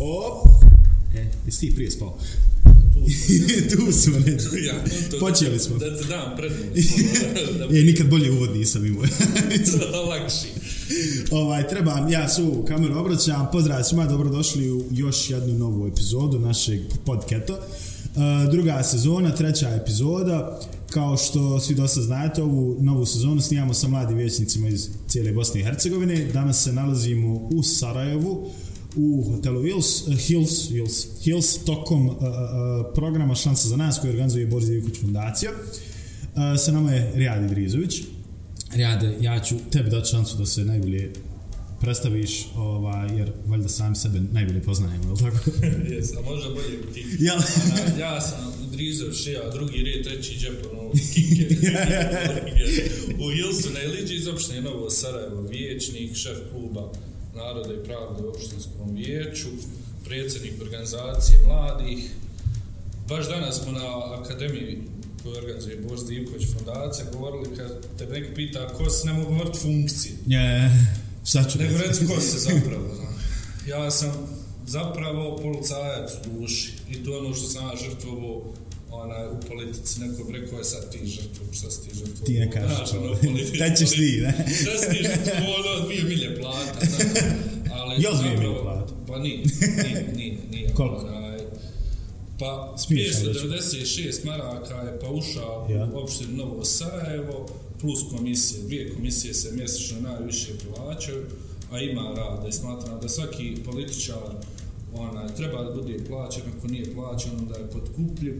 Op! E, jesi ti prije spao? tu smo, ne. Ja, to, Počeli smo. Da te dam prednost. Je, nikad bolje uvod nisam imao. da lakši. ovaj, trebam, ja su kameru obraćam, pozdrav svima, dobrodošli u još jednu novu epizodu našeg podketo. Uh, druga sezona, treća epizoda. Kao što svi dosta znate, ovu novu sezonu snimamo sa mladim vječnicima iz cijele Bosne i Hercegovine. Danas se nalazimo u Sarajevu, u hotelu Hills, uh, Hills, Hills, Hills tokom uh, uh, programa Šansa za nas koji organizuje Boris Divković fundacija. Uh, sa nama je Rijad Idrizović. Rijade, ja ću tebi dati šansu da se najbolje predstaviš, ovaj, jer valjda sam sebe najbolje poznajemo, je li tako? Jes, a možda bolje ti. Ja. Ja sam Drizov Šija, drugi red, treći džep, ono, kike. u Hilsu na Iliđi iz opštine Novo Sarajevo, vječnik, šef kluba Naroda i pravde u opštinskom vijeću, predsjednik organizacije mladih. Baš danas smo na akademiji koju organizuje Boris Divković fondacija govorili kad te neki pita ko se ne mogu govoriti funkcije. Je, šta ću Nego reci ko se zapravo, znam. Ja sam zapravo policajac u duši i to je ono što sam ja žrtvovo onaj, u politici, neko bi rekao je sad ti žrtvo, šta si ti žrtvo? Ti ne kažeš Znaš, to. ono, Taj ćeš ti, ne? Šta si ti žrtvo, ono, dvije milje plata, znaš. Ali Jel dvije milje plata? Pa nije, nije, nije, nije. Koliko? Onaj, Pa, Smiješ li reći? 596 maraka je paušal Ja. ja. u opštini Novo Sarajevo, plus komisije. Dvije komisije se mjesečno najviše plaćaju, a ima rada i smatram da svaki političar onaj, treba da bude plaćen, ako nije plaćen, onda je podkupljiv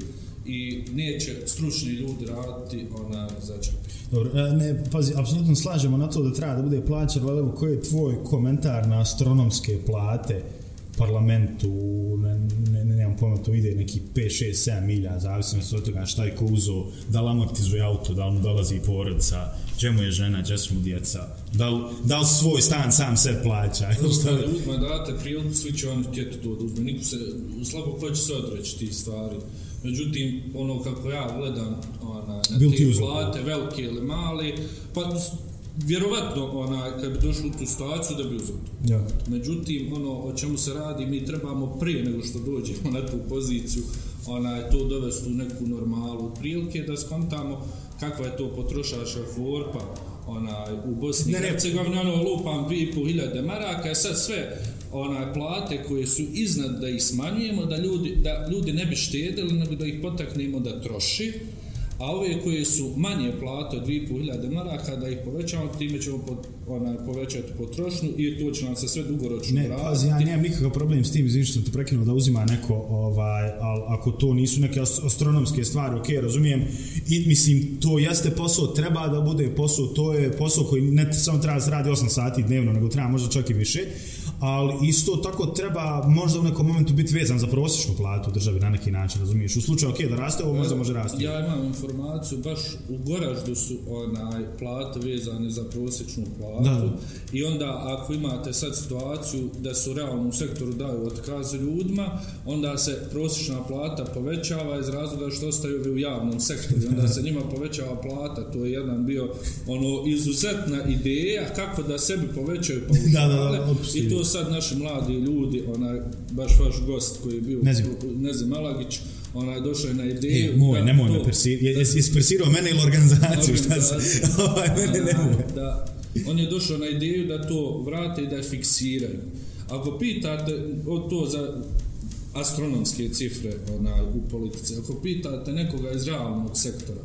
i neće stručni ljudi raditi onaj, za čep. Dobro, e, ne, pazi, apsolutno slažemo na to da treba da bude plaćan, ali evo, koji je tvoj komentar na astronomske plate parlamentu, ne, ne, ne, nemam pojma, to ide neki 5, 6, 7 milja, zavisno od toga šta je ko uzo, da li amortizuje auto, da li mu dolazi porodica, gdje mu je žena, gdje su mu djeca, da li, da li svoj stan sam se plaća, šta Kada ljudima date priliku, svi će oni htjeti to da uzme. Niko se, slabo ko će se odreći tih stvari. Međutim, ono kako ja gledam ona, na Bil te plate, velike ili mali, pa vjerovatno ona, kad bi došli u tu situaciju da bi uzeo to. Ja. Međutim, ono o čemu se radi, mi trebamo prije nego što dođemo na tu poziciju, ona, to dovesti u neku normalu prilike, da skontamo kakva je to potrošača korpa onaj, u Bosni Ne, ne. Hercegovini, ono lupam 2500 maraka, sad sve onaj plate koje su iznad da ih smanjujemo, da ljudi, da ljudi ne bi štedili, nego da ih potaknemo da troši, a ove koje su manje plate od 2500 maraka, da ih povećamo, time ćemo pod, onaj, povećati potrošnju i to će nam se sve dugoročno Ne, pazi, ja nemam nikakav problem s tim, izvini što sam te prekinuo da uzima neko, ovaj, ali ako to nisu neke ast- astronomske stvari, ok, razumijem, i mislim, to jeste posao, treba da bude posao, to je posao koji ne samo treba da se radi 8 sati dnevno, nego treba možda čak i više, ali isto tako treba možda u nekom momentu biti vezan za prosječnu platu u državi na neki način, razumiješ? U slučaju, ok, da raste, ovo možda može rasti. Ja imam informaciju, baš u Goraždu su onaj plate vezane za prosječnu platu Da. i onda ako imate sad situaciju da su realno u sektoru daju otkaz ljudima, onda se prosječna plata povećava iz razloga što ostaju u javnom sektoru i onda se njima povećava plata, to je jedan bio ono izuzetna ideja kako da sebi povećaju paušale Da, da, da, otpusti. i to sad naši mladi ljudi, onaj baš vaš gost koji je bio Nezim. Nezim Malagić, onaj došao na ideju E, moj, nemoj me persirati, jesi ispersirao mene ili organizaciju, šta se, ovaj, mene nemoj. da, on je došao na ideju da to vrate i da je fiksiraju. Ako pitate o to za astronomske cifre onaj, u politici, ako pitate nekoga iz realnog sektora,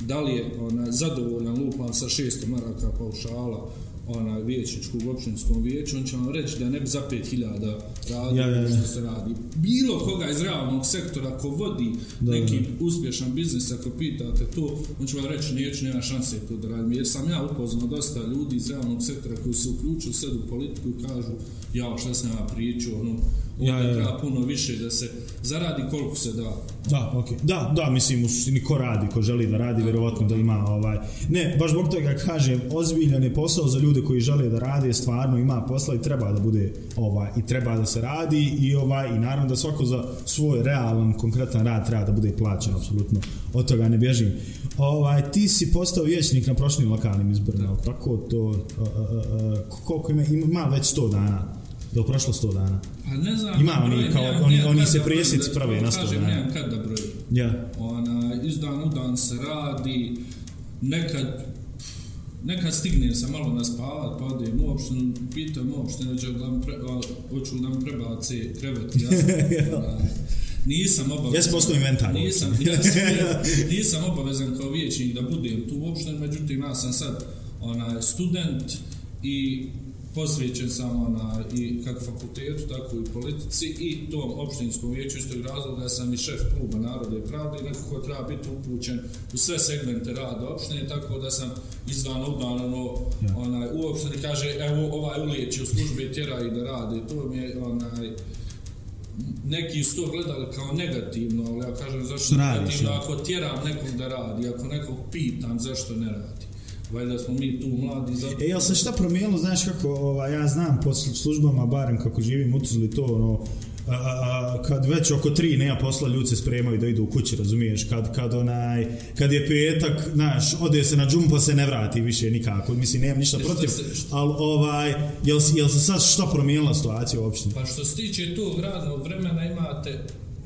da li je onaj, zadovoljan lupan sa 600 maraka paušala onaj vijećničkog opštinskom vijeću, on će vam reći da ne bi za 5000 radi Ja, ja, ja. što se radi. Bilo koga iz realnog sektora ko vodi Da, neki uspješan biznis, ako pitate to, on će vam reći neću, nema šanse to da radim. Jer sam ja upoznao dosta ljudi iz realnog sektora koji se uključuju sad u politiku i kažu ja šta sam ja pričao, ono, Ja, ja, ja. treba puno više da se zaradi koliko se da. Da, okej. Da, da, mislim, u suštini ko radi, ko želi da radi, vjerovatno da ima ovaj... Ne, baš zbog toga kažem, ozbiljan je posao za ljude koji žele da rade, stvarno ima posla i treba da bude ovaj i treba da se radi i ovaj i naravno da svako za svoj realan konkretan rad treba da bude plaćen apsolutno. Od toga ne bježim. Ovaj ti si postao vijećnik na prošlim lokalnim izborima, tako to a, a, a, koliko ima ima već 100 dana. Li prošlo 100 dana? Pa ne znam, Ima oni broj, kao- oni- oni kad se da presjeci prave da na kažem, sto dana. Nemam kad da brojim. Ja. Ona, iz dana u dan se radi, nekad nekad stigne se malo na spavat, pa odem uopšteno, pitam uopšteno, hoću da mi pre, hoću da mi prebace krevet, ja nisam obavezan. Jesi postao inventar Nisam, uopšte. ja sam, nisam obavezan kao vijećnik da budem tu uopšteno, međutim ja sam sad onaj, student i posvećen sam ona, i kako fakultetu, tako i politici i tom opštinskom vijeću iz tog razloga sam i šef kluba Narode i Pravde i nekako treba biti upućen u sve segmente rada opštine, tako da sam iz dana u dan ono, Ja. onaj, uopšte ne kaže, evo ovaj uliječi u službe tjera i da radi, to mi je onaj, neki su to gledali kao negativno, ali ja kažem zašto radiš, negativno, ako tjeram nekog da radi, ako nekog pitam zašto ne radi. Valjda smo mi tu mladi za... E, jel se šta promijenilo, znaš kako, ova, ja znam po sl- službama, barem kako živim, utuzili to, ono, a, a, kad već oko tri nema posla, ljudi se spremaju da idu u kući, razumiješ, kad, kad onaj, kad je petak, znaš, ode se na džum pa se ne vrati više nikako, mislim, nemam ništa E, što protiv, se- što- ali ovaj, jel, jel se sad šta promijenila situacija uopšte? Pa što se tiče tog radnog vremena imate,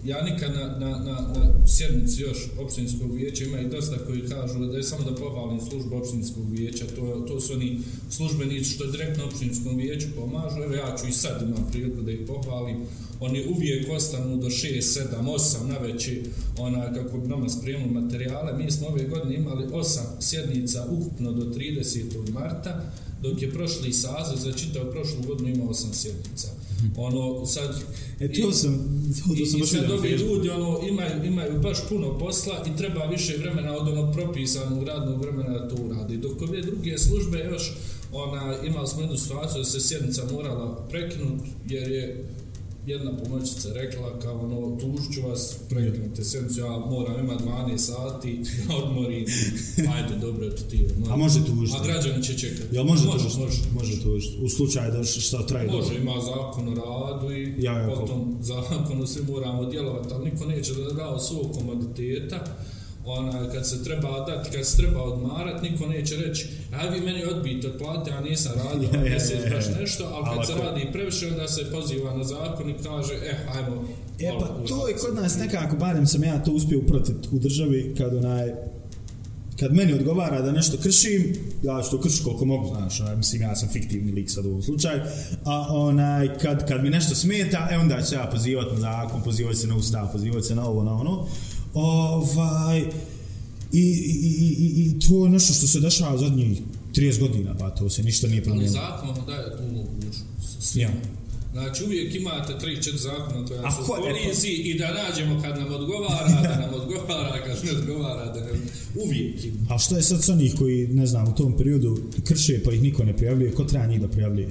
ja nikad na, na, na, na sjednici još opštinskog vijeća ima i dosta koji kažu da je samo da pohvalim službu opštinskog vijeća, to, to su oni službenici što direktno opštinskom vijeću pomažu, evo ja ću i sad imam priliku da ih pohvalim, oni uvijek ostanu do 6, 7, 8 na veći, ona, kako bi nama spremili materijale, mi smo ove godine imali 8 sjednica ukupno do 30. marta, dok je prošli saziv za čitav prošlu godinu imao 8 sjednica. Ono, sad... E, to sam, to, I, sam i baš sad ovi ljudi ono, imaju, imaju baš puno posla i treba više vremena od onog propisanog radnog vremena da to uradi. Dok ove druge službe još, ona, imali smo jednu situaciju da se sjednica morala prekinuti jer je jedna pomoćica rekla kao ono, tužit vas, prekinute sjednicu, ja moram imati 12 sati, da odmorim, ajde, dobro, eto ti. A može tužiti? A građani će čekati. Jel može, može, tužiti? može. može tužiti. U slučaju da šta traje dobro. Može, ima zakon o radu i Ja, ja, potom zakonu svi moramo djelovati, ali niko neće da da od svog komoditeta. Ona, kad se treba dati, kad se treba odmarat, niko neće reći, aj vi meni odbijte od plate, ja nisam radio Ja, ja, mjesec ja, ja. baš nešto, ali kad se radi previše, onda se poziva na zakon i kaže, eh, ajmo. E pa to uraditi. je kod nas nekako, barem sam ja to uspio upratit u državi, kad onaj, kad meni odgovara da nešto kršim, ja ću to kršiti koliko mogu, znaš, onaj, mislim, ja sam fiktivni lik sad u ovom slučaju, a onaj, kad, kad mi nešto smeta, e onda ću ja pozivati na zakon, pozivati se na ustav, pozivati se na ovo, na ono, ovaj, i, i, i, i, i to je nešto što se dešava zadnjih 30 godina, pa to se ništa nije Ali promijenilo. zakon vam daje tu mogućnost. Ja. Znači uvijek imate 3-4 zakona koja su ko- u koliziji i da nađemo kad nam odgovara, da nam odgovara, kad ne odgovara, da ne... Uvijek ima. A što je sad s onih koji, ne znam, u tom periodu krše pa ih niko ne prijavljuje, ko treba njih da prijavljuje?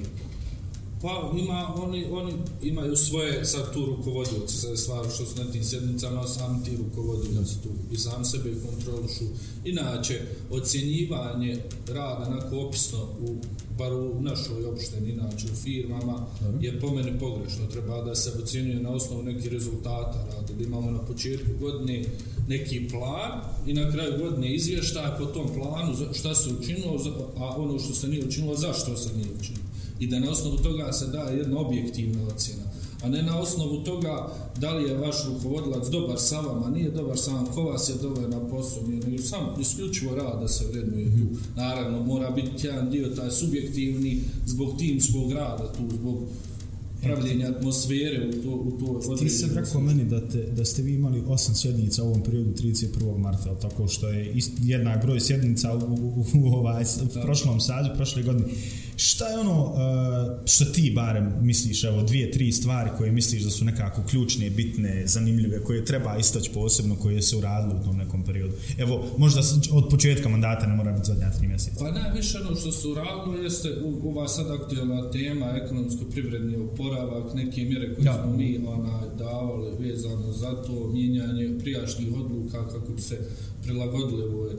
Pa ima, oni, oni imaju svoje sad tu rukovodioce, sad stvar što su na tim sjednicama, sami ti rukovodioci tu i sam sebe kontrolušu. Inače, ocjenjivanje rada onako opisno u bar u našoj opštini, inače u firmama, je po meni pogrešno. Treba da se ocjenjuje na osnovu nekih rezultata rada, da imamo na početku godine neki plan i na kraju godine izvještaj po tom planu šta se učinilo, a ono što se nije učinilo, zašto se nije učinilo. I da na osnovu toga se da jedna objektivna ocjena a ne na osnovu toga da li je vaš rukovodilac dobar sa vama, nije dobar sa vama, ko vas je dobar na poslu, nije, nego samo isključivo rad da se vrednuje tu. Naravno, mora biti jedan dio taj subjektivni zbog timskog rada tu, zbog pravljenja atmosfere u to, u to Ti si rekao meni da, te, da ste vi imali osam sjednica u ovom periodu 31. marta, jel tako što je ist, jednak broj sjednica u, u, u, u ovaj, u prošlom sazivu, prošle godine. Šta je ono uh, što ti barem misliš, evo dvije, tri stvari koje misliš da su nekako ključne, bitne, zanimljive, koje treba istaći posebno, koje se uradile u tom nekom periodu? Evo, možda od početka mandata ne mora biti zadnja tri mjeseca. Pa najviše ono što se uradilo jeste ova sad aktualna tema, ekonomsko-privredni oporavak, neke mjere koje Da. smo mi onaj, davali vezano za to, mijenjanje prijašnjih odluka kako bi se prilagodili ovoj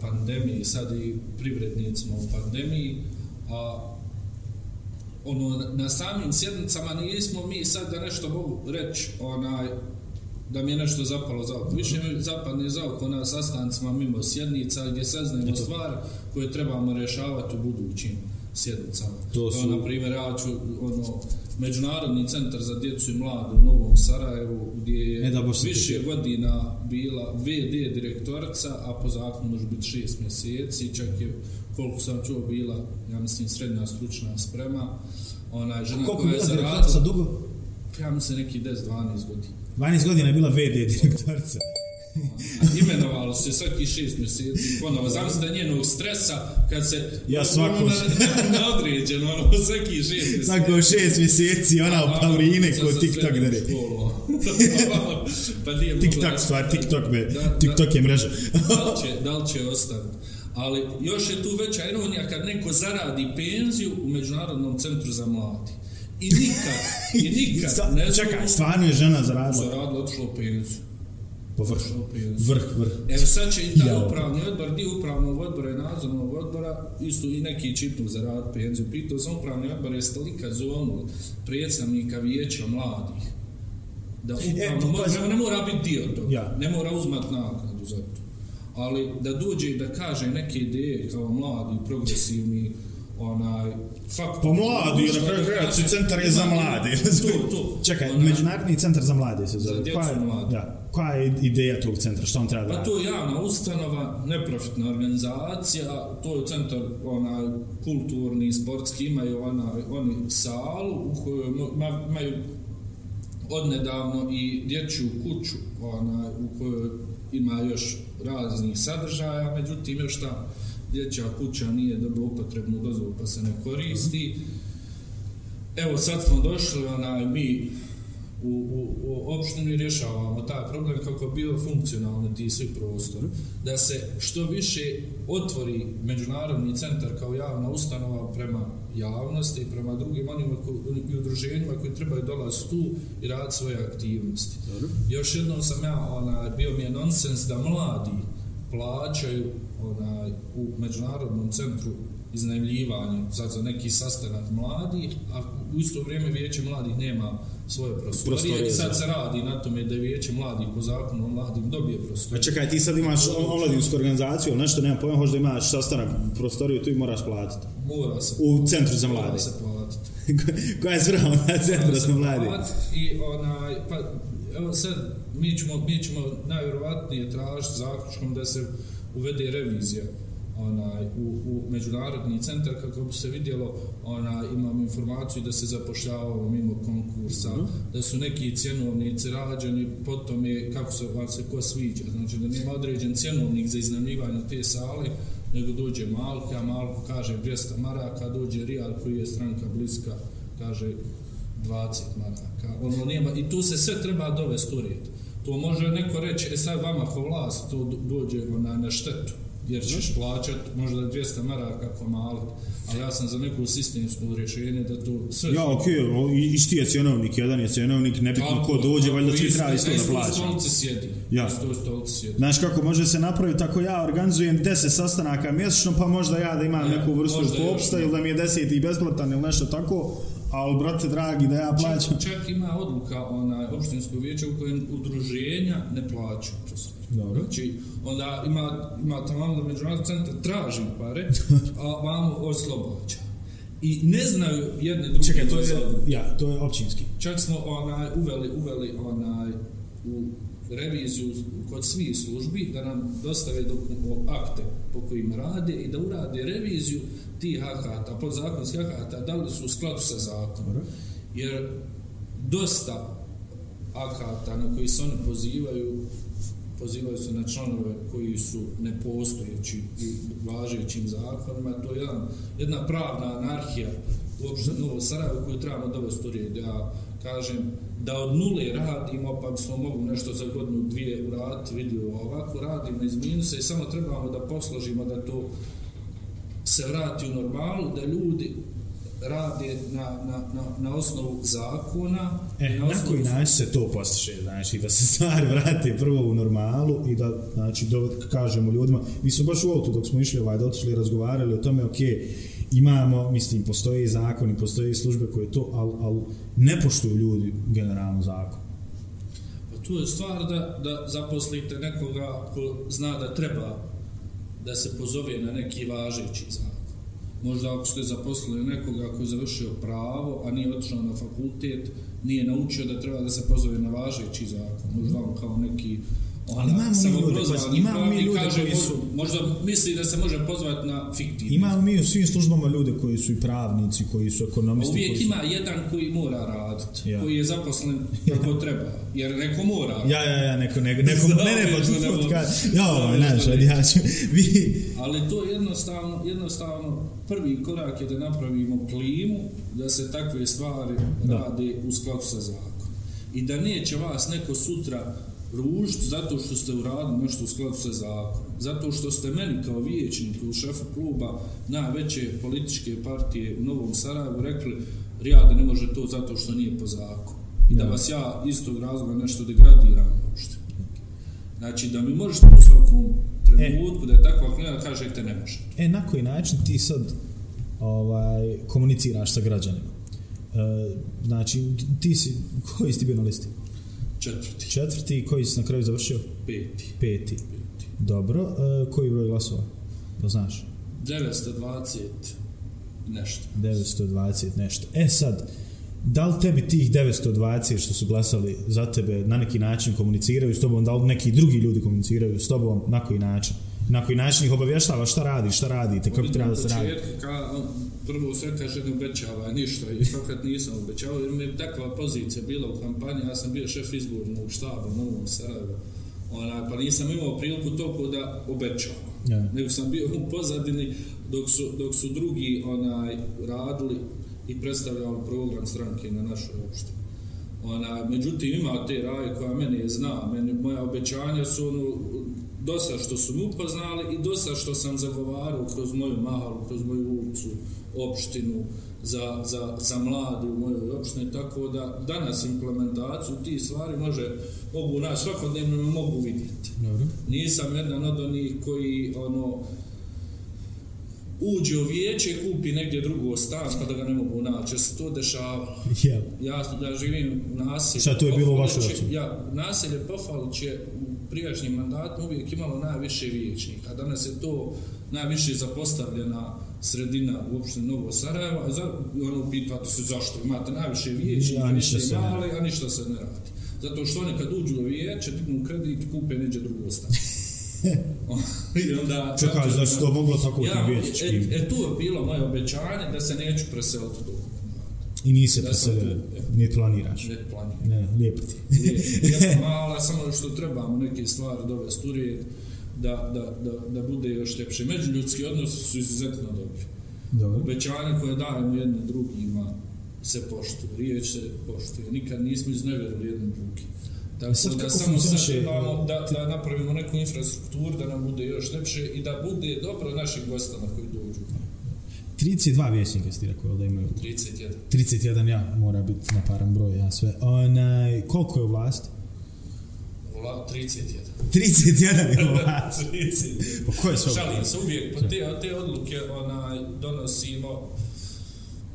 pandemiji, sad i privrednicima u pandemiji, a ono, na- samim sjednicama nismo mi sad da nešto mogu reći, onaj, da mi je nešto zapalo za oko. Više mi zapadne za oko na sastancima mimo sjednica gdje saznajemo stvari koje trebamo rješavati u budućim sjednicama. To su- na primjer, ja ću, ono, Međunarodni centar za djecu i mlade u Novom Sarajevu, gdje je E da, više ti- godina bila VD direktorica, a po zakonu može biti šest mjeseci, čak je, koliko sam čuo, bila, ja mislim, srednja stručna sprema. Ona je žena Koliko koja je je bila direktorica zaradila, dugo? ja mislim, neki 10-12 godina. 12 godina je bila VD direktorica. Imenovalo se svaki šest mjeseci, ponovo, zamislite njenog stresa kad se... Ja svako- na, na određeno, ono, svaki šest mjeseci. Svako šest mjeseci, ona u Paurine Sa- ko TikTok dere. školom. pa nije TikTok stvar, TikTok me, Da, da. TikTok je mreža. da li će, da li će ostati. Ali još je tu veća ironija kad neko zaradi penziju u Međunarodnom centru za mladi. I nikad, i nikad ne Čekaj, stvarno je žena zaradila zaradila, otišla u penziju. Po vrh. Vrh, vrh. Evo sad će i taj upravni odbor, dio upravnog odbora i nadzornog odbora, isto i neki čipnu za rad penziju. Pitao sam upravni odbor, jeste li zovnuli predstavnika vijeća mladih? Da upravno, pa- može, ne mora biti dio toga, Ja. ne mora uzmat naknadu za to. Ali da dođe i da kaže neke ideje kao mladi, progresivni, onaj, fakt... Pa mladi, na kraju kraja, centar je za mlade. To, to. Čekaj, Onaj- Međunarodni centar za mlade se zove. Za djecu Koja mlade. Da. Koja je ideja tog centra? Što on treba da Pa to je javna ustanova, neprofitna organizacija, to je centar onaj, kulturni, sportski, imaju onaj, oni salu u kojoj imaju odnedavno i dječju kuću onaj, u kojoj ima još raznih sadržaja, međutim još ta dječja kuća nije dobro upotrebnu dozvolu pa se ne koristi. Evo sad smo došli, onaj, mi u, u, u opštini rješavamo taj problem kako bi bio funkcionalni ti svi prostori. Da se što više otvori međunarodni centar kao javna ustanova prema javnosti i prema drugim onima koji, i udruženjima koji trebaju dolaziti tu i raditi svoje aktivnosti. Još jednom sam ja, onaj, bio mi je nonsens da mladi plaćaju onaj, u međunarodnom centru iznajmljivanje sad za neki sastanak mladih, a u isto vrijeme vijeće mladih nema svoje prostorije Prostorije, i sad da. se radi na tome da vijeće mladih po zakonu o mladim dobije prostorije. čekaj, ti sad imaš omladinsku organizaciju ili nešto, nema pojma, možda imaš sastanak prostoriju, tu i moraš platiti. Mora se, U centru za mora mlade. se platiti. Koja je svrha onda centra Mora za mlade? I onaj, pa, evo sad, mi ćemo, mi ćemo najvjerovatnije tražiti zaključkom da se uvede revizija onaj, u, u međunarodni centar kako bi se vidjelo, onaj, imam informaciju da se zapošljavalo mimo konkursa, da su neki cjenovnici rađeni, potom je kako se vam se ko sviđa, znači da nema određen cjenovnik za iznajmljivanje te sale, nego dođe Malko, a Malko kaže 200 maraka, dođe Rijal koji je stranka bliska, kaže 20 maraka. Ono nema, I tu se sve treba dovesti u red. To može neko reći, e sad vama ko vlast to do- dođe na, na štetu, jer ćeš plaćat možda 200 maraka ko mali, ali ja sam za neku sistemsku rješenje da to sve... Ja, okej, okay, isti je cjenovnik, jedan je cjenovnik, nebitno ko dođe, valjda svi treba isto da plaća. Na stolici sjedi. Ja. Istoj sjedi. Znaš kako može se napraviti ako ja organizujem 10 sastanaka mjesečno, pa možda ja da imam Ja, neku vrstu ne. ili da mi je 10 i besplatan ili nešto tako, ali brate dragi da ja plaćam. Čak, čak ima odluka onaj opštinskog vijeća u kojem udruženja ne plaćaju prostor. Dobro. Znači, onda ima, ima tamo da međunarodni centar traži pare, a vamo oslobađa. I ne znaju jedne druge Čekaj, to je, ja, to je općinski. Čak smo onaj, uveli, uveli onaj, u reviziju kod svih službi da nam dostave akte po kojim rade i da urade reviziju tih akata, podzakonskih akata, da li su u skladu sa zakonom. Jer dosta akata na koji se oni pozivaju pozivaju se na članove koji su nepostojeći i važećim zakonima, to je jedan, jedna pravna anarhija uopšte Novo Sarajevo koju trebamo dovesti u red. Ja kažem da od nule radimo, pa bismo mogli nešto za godinu, dvije uraditi, vidio ovako, radimo iz minusa i samo trebamo da posložimo da to se vrati u normalu, da ljudi rade na, na, na, na osnovu zakona E, i na koji način se to postiže, znači da se stvari vrate prvo u normalu i da, znači, da kažemo ljudima, mi smo baš u autu dok smo išli ovaj, dotišli i razgovarali o tome, ok, imamo, mislim, postoje i zakoni, postoje službe koje to, ali al ne poštuju ljudi generalno zakon. Pa tu je stvar da, da zaposlite nekoga ko zna da treba da se pozove na neki važeći zakon. Možda ako ste zaposlili nekoga ko je završio pravo, a nije otišao na fakultet, nije naučio da treba da se pozove na važeći zakon. Možda on kao neki Ali imamo mi ljude, imamo mi ljude kaže, koji su... Možda misli da se može pozvati na fiktivni. Imamo mi u svim službama ljude koji su i pravnici, koji su ekonomisti. Uvijek koji su... ima jedan koji mora raditi, Ja. koji je zaposlen kako treba, jer neko mora. Ja, ja, ja, neko, neko, neko, ne, ne, pa tu put kad, ja, ovaj, znaš, ajde, ja ću, vi, Ali to je jednostavno, jednostavno prvi korak je da napravimo klimu, da se takve stvari Da. rade u skladu sa zakonom. I da neće vas neko sutra ružiti zato što ste uradili nešto u skladu sa zakonom. Zato što ste meni kao vijećniku u šefu kluba najveće političke partije u Novom Sarajevu rekli Rijade ne može to zato što nije po zakonu. I da Ja. vas ja iz tog razloga nešto degradiram uopšte. Znači da mi možete u svakom trenutku da je takva klima kažete ne može. E, na koji način ti sad ovaj, komuniciraš sa građanima? E, znači, ti si, koji si ti bio na listi? Četvrti, Četvrti, koji si na kraju završio? peti, Peti. peti. Dobro, e, koji broj glasova? Da znaš? 920 i nešto. 920 nešto. E sad, da li tebi tih 920 što su glasali za tebe na neki način komuniciraju s tobom, da li neki drugi ljudi komuniciraju s tobom, na koji način? Na koji način ih obavještava šta radiš, šta radite, kako treba da se radi? ka, prvo sve kaže ne obećava ništa i fakat nisam obećavao jer mi je takva pozicija bila u kampanji, ja sam bio šef izbornog štaba u Novom Sarajevu, ona, pa nisam imao priliku toliko da obećavam. Ja. Nego sam bio u pozadini dok su, dok su drugi onaj radili i predstavljali program stranke na našoj opštini. Ona, međutim, ima te raje koja mene zna, meni, moja obećanja su ono, dosta što su mi upoznali i dosta što sam zagovarao kroz moju mahalu, kroz moju ulicu, opštinu, za, za, za mlade u mojoj opštini, tako da danas implementaciju tih stvari može, mogu nas svakodnevno mogu vidjeti. Dobro. Nisam jedan od onih koji ono uđe u vijeće i kupi negdje drugo stan pa da ga ne mogu naći. Jer se to dešavalo. Ja. Ja, ja živim u naselju. Šta, to je bilo u vašoj općini? Ja, naselje Pofalić je u prijašnjim mandatima uvijek imalo najviše vijećnika. Danas je to najviše zapostavljena sredina u opštini Novo Sarajevo, a za, ono pitate se zašto imate najviše vijećnika, Ja, ništa se ne male, a ništa se ne radi. Zato što oni kad uđu u vijeće, dignu kredit kupe neđe drugo stan. I onda... Čekaj, se to moglo tako ja, ja, e, vječičkim. e, tu je bilo moje obećanje da se neću preseliti u mandatu. I nisi da sam preselio, niti planiraš. Ne planiram. Ne, lijepo ti. Jedna mala, samo što trebamo neke stvari dovesti u red, da, da, da, da bude još ljepše. Međuljudski odnosi su izuzetno dobri. Dobro. Obećanje koje dajemo jednim drugima se poštuje, riječ se poštuje. Nikad nismo iznevjerili jednim drugim. Tako Sad da samo sad trebamo da, da napravimo neku infrastrukturu, da nam bude još lepše i da bude dobro našim gostama koji dođu. 32 vjećnika si ti rekao da imaju. 31. 31 ja, mora biti naparan broj, ja sve. Onaj, koliko je u vlasti? Vla, 31. 31 je u vlasti. 31. Pa ko je sve? Šalim se uvijek, pa te, te odluke onaj, donosimo.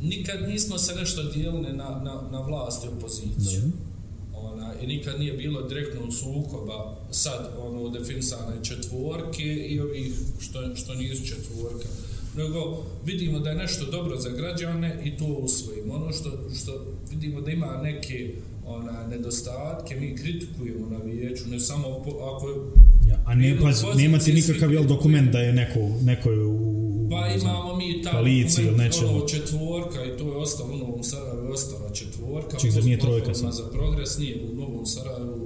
Nikad nismo se nešto dijelili na, na, na vlast i opoziciju. Dobro. Ona, I nikad nije bilo direktnog sukoba sad ono, definisane četvorke i ovih što, što nisu četvorka. Nego vidimo da je nešto dobro za građane i to usvojimo. Ono što, što vidimo da ima neke ona, nedostatke, mi kritikujemo na vijeću, ne samo po, ako je Ja, a ne, pazi, pozicije nema nikakav jel, dokument da je neko, neko je u... Pa imamo mi ta koaliciji ili dokument, nečemu. ono četvorka i to je ostalo u Novom Sarajevu, je ostala četvorka. Ček, zar nije trojka sad? za progres nije u Novom Sarajevu,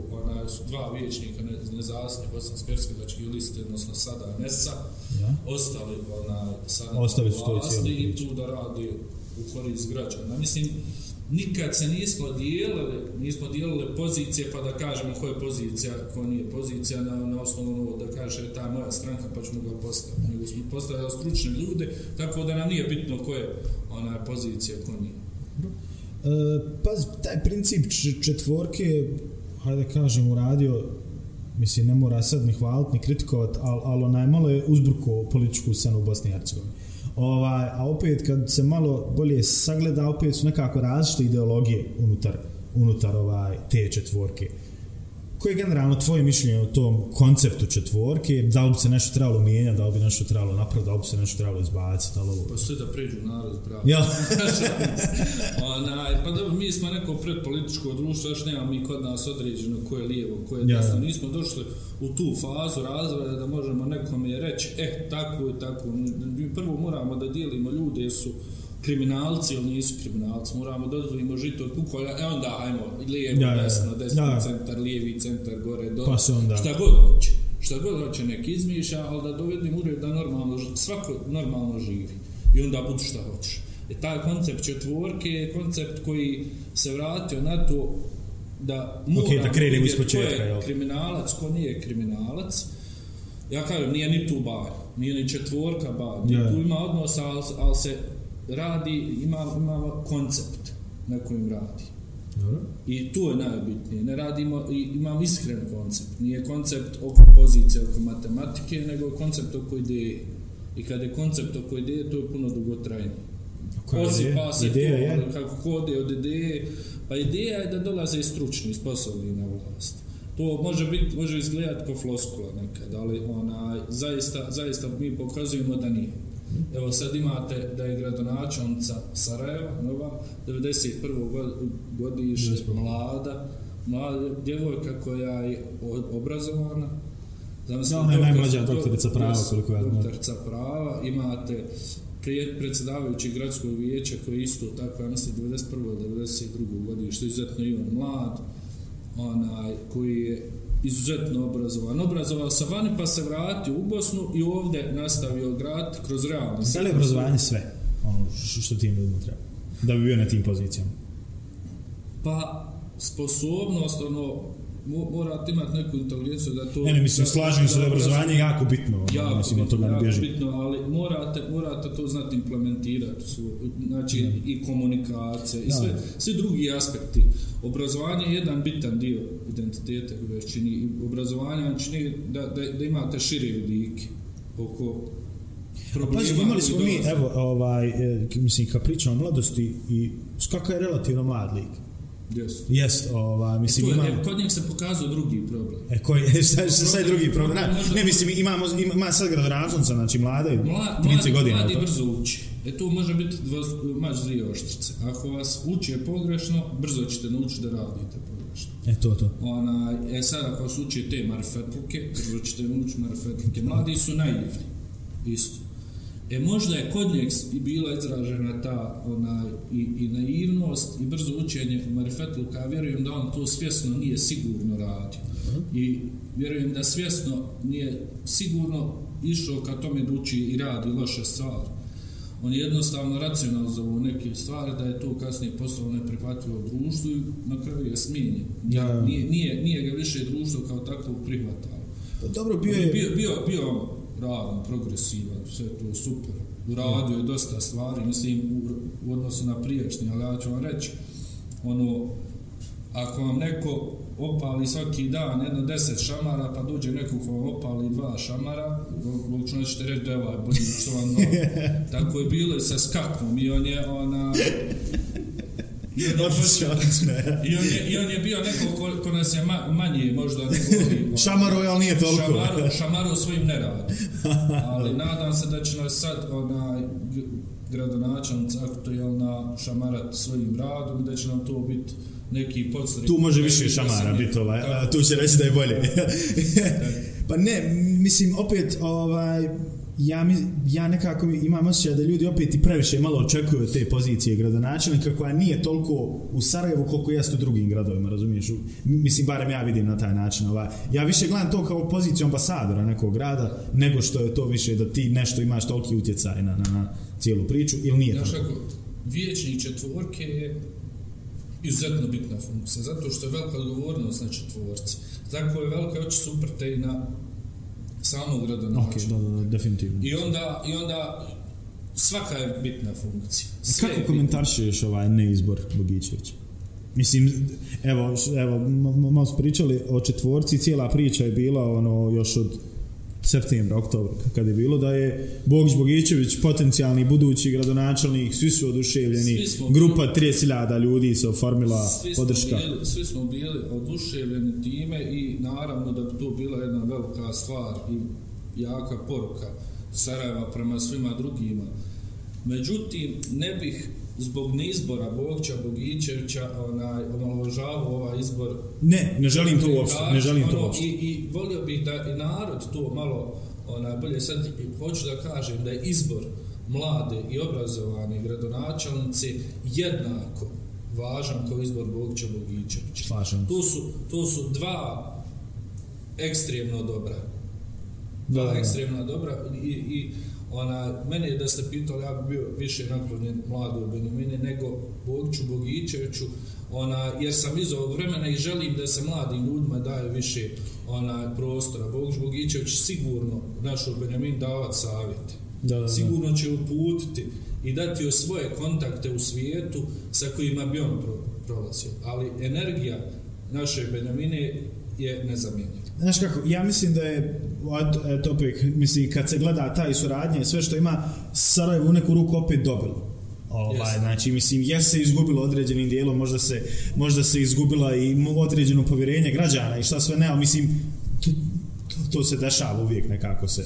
su dva vijećnika ne, nezavisne bosansko-hercegovačke liste, odnosno sada NESA, Ja. ostali ona sada Ostali su vlasti i tu da radi u korist građana. Mislim, nikad se nismo dijelili, nismo dijelili pozicije pa da kažemo ko je pozicija, ko nije pozicija na, na osnovu ono da kaže ta moja stranka pa ćemo ga postaviti. Nego smo postavili stručne ljude, tako da nam nije bitno ko je ona pozicija, ko nije. E, pazi, taj princip četvorke, hajde kažem, uradio, mislim, ne mora sad ni hvalit, ni kritikovat, ali al onaj malo je uzbruko političku scenu u Bosni i Hercegovini. Ovaj, a opet, kad se malo bolje sagleda, opet su nekako različite ideologije unutar, unutar ovaj, te četvorke. Koje je generalno tvoje mišljenje o tom konceptu četvorke? Da li bi se nešto trebalo mijenjati, da li bi nešto trebalo napraviti, da li bi se nešto trebalo izbaciti? Da li ovo... Pa sve da pređu narod pravo. Ja. Onaj, pa dobro, mi smo neko predpolitičko društvo, još nema mi kod nas određeno ko je lijevo, ko je Ja. desno. Nismo došli u tu fazu razvoja da možemo nekome reći, eh, tako i tako. Mi prvo moramo da dijelimo ljude su kriminalci ili nisu kriminalci. Moramo da odvojimo žito od kukolja, e onda ajmo, lijevo, Ja, desno, desno, Ja. centar, lijevi, centar, gore, dole. Pa se onda- Šta god hoće. Šta god hoće nek izmišlja, ali da dovedim u red da normalno, svako normalno živi. I onda budu šta hoćeš. E taj koncept četvorke je koncept koji se vratio na to da moramo da krenemo ispočetka, ko je jel? kriminalac, ko nije kriminalac. Ja kažem, nije ni tu bar, nije ni četvorka bar, yeah. tu ima odnos, ali, ali se radi, ima, ima koncept na kojem radi. Dobro. I tu je najbitnije. Ne radimo, imam iskren koncept. Nije koncept oko pozicije, oko matematike, nego koncept oko ideje. I kad je koncept oko ideje, to je puno dugotrajnije. Je ideja? Osipa se Ideja to, je? ali kako kode od ideje. Pa ideja je da dolaze stručni, sposobni na vlast. To može biti, može izgledati kao floskula nekad, ali ona, zaista, zaista mi pokazujemo da nije. Evo sad imate da je gradonačelnica Sarajeva, nova, 91. god- godište, mlada, mlada djevojka koja je obrazovana. Zamislite, Da, ona je najmlađa dok- doktorica prava, koliko ja znam. Doktorica prava, imate predsjedavajući gradskog vijeća koji je isto tako, ja mislim, 91. 92. godište, izuzetno i on mlad, onaj, koji je izuzetno obrazovan. Obrazovao se vani pa se vratio u Bosnu i ovdje nastavio grad kroz realni Da li je obrazovanje sve? Ono što tim ljudima treba? Da bi bio na tim pozicijama. Pa sposobnost, ono, mo- morate imati neku inteligenciju da to... Ne, ne, mislim, slažem se da je obrazovanje- obrazovanje jako bitno. ono, mislim, bitno, jako bježi. bitno, ali morate, morate to znati implementirati, u svoj- znači i komunikacija i sve, svi drugi aspekti. Obrazovanje je jedan bitan dio identiteta koji vas čini. Obrazovanje vam čini da, da, da imate šire vidike oko problema. Pazi, imali smo mi, evo, ovaj, e, mislim, kad pričamo o mladosti i skaka je relativno mlad lik. Yes. Jest, ovaj, mislim, Tu je, imamo... e, kod njeg se pokazao drugi problem. E, koji, šta, šta, šta je drugi problem? Ne, ne, mislim, imamo, ima, ima sad gradonačelnica, znači mlada je Mla, 30 mladi, godina. mladi to? brzo uči. E tu može biti dvost, mač dvije oštrice. Ako vas uči je pogrešno, brzo ćete naučiti da radite pogrešno. E, to, to. Ona, e sad ako vas uči te marfetluke, brzo ćete naučiti marfetluke. Mladi su naivni. Isto. E možda je kod njeg i bila izražena ta ona, i, i naivnost i brzo učenje marfetluka. Ja vjerujem da on to svjesno nije sigurno radio. I vjerujem da svjesno nije sigurno išao ka tome da uči i radi loše stvari. On je jednostavno racionalizovao neke stvari da je to kasnije postalo neprihvatljivo društvu i na kraju je smijenjen. Ja. Nije, nije, nije ga više društvo kao takvog prihvatalo. Pa dobro, bio je bio, bio, bio radan, progresivan, sve to super. Uradio je dosta stvari, mislim, u, u odnosu na priješnji, ali ja ću vam reći, ono, ako vam neko opali svaki dan jedno deset šamara, pa dođe neko ko vam opali dva šamara, logično ćete reći da je ovaj bolji što vam no. Tako je bilo i sa skakom i on je ona... I on je, i on je, bio neko ko, ko nas je ma, manje možda ovi, Šamaro je, ali nije toliko. Šamaru, šamaru svojim neradom. Ali nadam se da će nas sad ona g- gradonačelnica aktualna šamarat svojim radom da će nam to biti neki podstrek. Tu može više šamara biti ovaj, a tu će reći da je bolje. pa ne, mislim, opet, ovaj, ja, mi, ja nekako imam osjećaj da ljudi opet i previše malo očekuju od te pozicije gradonačelnika koja nije toliko u Sarajevu koliko jeste u drugim gradovima, razumiješ? Mislim, barem ja vidim na taj način. Ovaj. Ja više gledam to kao poziciju ambasadora nekog grada, nego što je to više da ti nešto imaš toliki utjecaj na, na, na cijelu priču, ili nije Znaš tako? kako, vječnik četvorke je izuzetno bitna funkcija, zato što je velika odgovornost na četvorci. Tako je velika oči su uprte i na samog gradonačelnika. da, da, da, definitivno. I onda, I onda svaka je bitna funkcija. Sve Kako komentaršuješ ovaj neizbor Bogićevića? Mislim, evo, evo, malo smo pričali o četvorci, cijela priča je bila ono još od septembra, oktobra, kad je bilo, da je Bogić Bogićević potencijalni budući gradonačelnik, svi su oduševljeni, Svi smo grupa 30.000 ljudi se oformila Svi podrška. bili, svi smo bili oduševljeni time i naravno da bi to bila jedna velika stvar i jaka poruka Sarajeva prema svima drugima. Međutim, ne bih zbog neizbora Bogća Bogićevića onaj, omalovažavao ovaj izbor Ne, ne želim to uopšte, ne želim to Ono, uopšte. I, I volio bih da i narod to malo, onaj, bolje sad hoću da kažem da je izbor mlade i obrazovane gradonačelnice jednako važan kao izbor Bogića Bogićevića. Slažem. To su, to su dva ekstremno dobra. Dva da. ekstremno dobra i, i ona, mene da ste pitali, ja bi bio više naklonjen mladu Benjamini nego Bogiću Bogićeviću, ona, jer sam iz ovog vremena i želim da se mladim ljudima daje više ona, prostora. Bogić Bogićević sigurno našu Benjamin davat savjete. Da, da, da. Sigurno će uputiti i dati joj svoje kontakte u svijetu sa kojima bi on pro, prolazio. Ali energija naše Benjamine je nezamjenjiva. Znaš kako, ja mislim da je od, et, opet, mislim, kad se gleda taj suradnje, sve što ima, Sarajevo u neku ruku opet dobilo. Ovaj, Jeste. znači, mislim, je se izgubilo određenim dijelom, možda se, možda se izgubila i određeno povjerenje građana i šta sve ne, ali mislim, to, to, to se dešava uvijek nekako se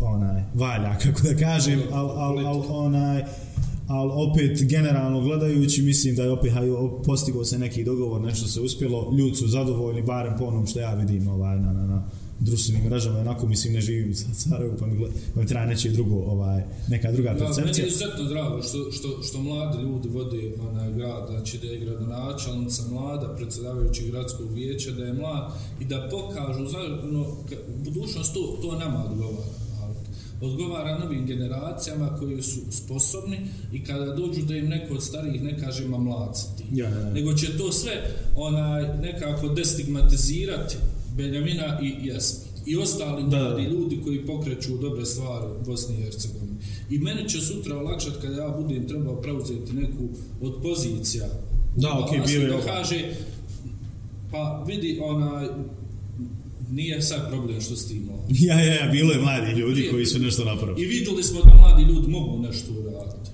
onaj, valja, kako da kažem, ali al, al, onaj, ali opet generalno gledajući mislim da je opet haj, postigao se neki dogovor, nešto se uspjelo, ljudi su zadovoljni, barem po onom što ja vidim ovaj, na, na, na društvenim mrežama, onako mislim ne živim u Sarajevu, pa mi, gled, pa mi treba neći drugo, ovaj, neka druga Ja, meni percepcija. je izuzetno drago što, što, što mladi ljudi vode onaj grad, znači da je gradonačelnica mlada, predsjedavajući gradskog vijeća, da je mlad i da pokažu, zajedno, budućnost to, to nama odgovara. Odgovara novim generacijama koji su sposobni i kada dođu da im neko od starijih ne kaže ma mlad si ti. Ja, ja, ja. Nego će to sve onaj, nekako destigmatizirati Benjamina i Jasmin. I ostali Da, mladi ljudi koji pokreću dobre stvari u Bosni i Hercegovini. I meni će sutra olakšati kada ja budem trebao preuzeti neku od pozicija. Da, okej, vlasti, bio je kaže, pa vidi, onaj, nije sad problem što ti mlad. Ja, ja, ja, bilo je mladi ljudi koji su nešto napravili. I vidjeli smo da mladi ljudi mogu nešto uraditi.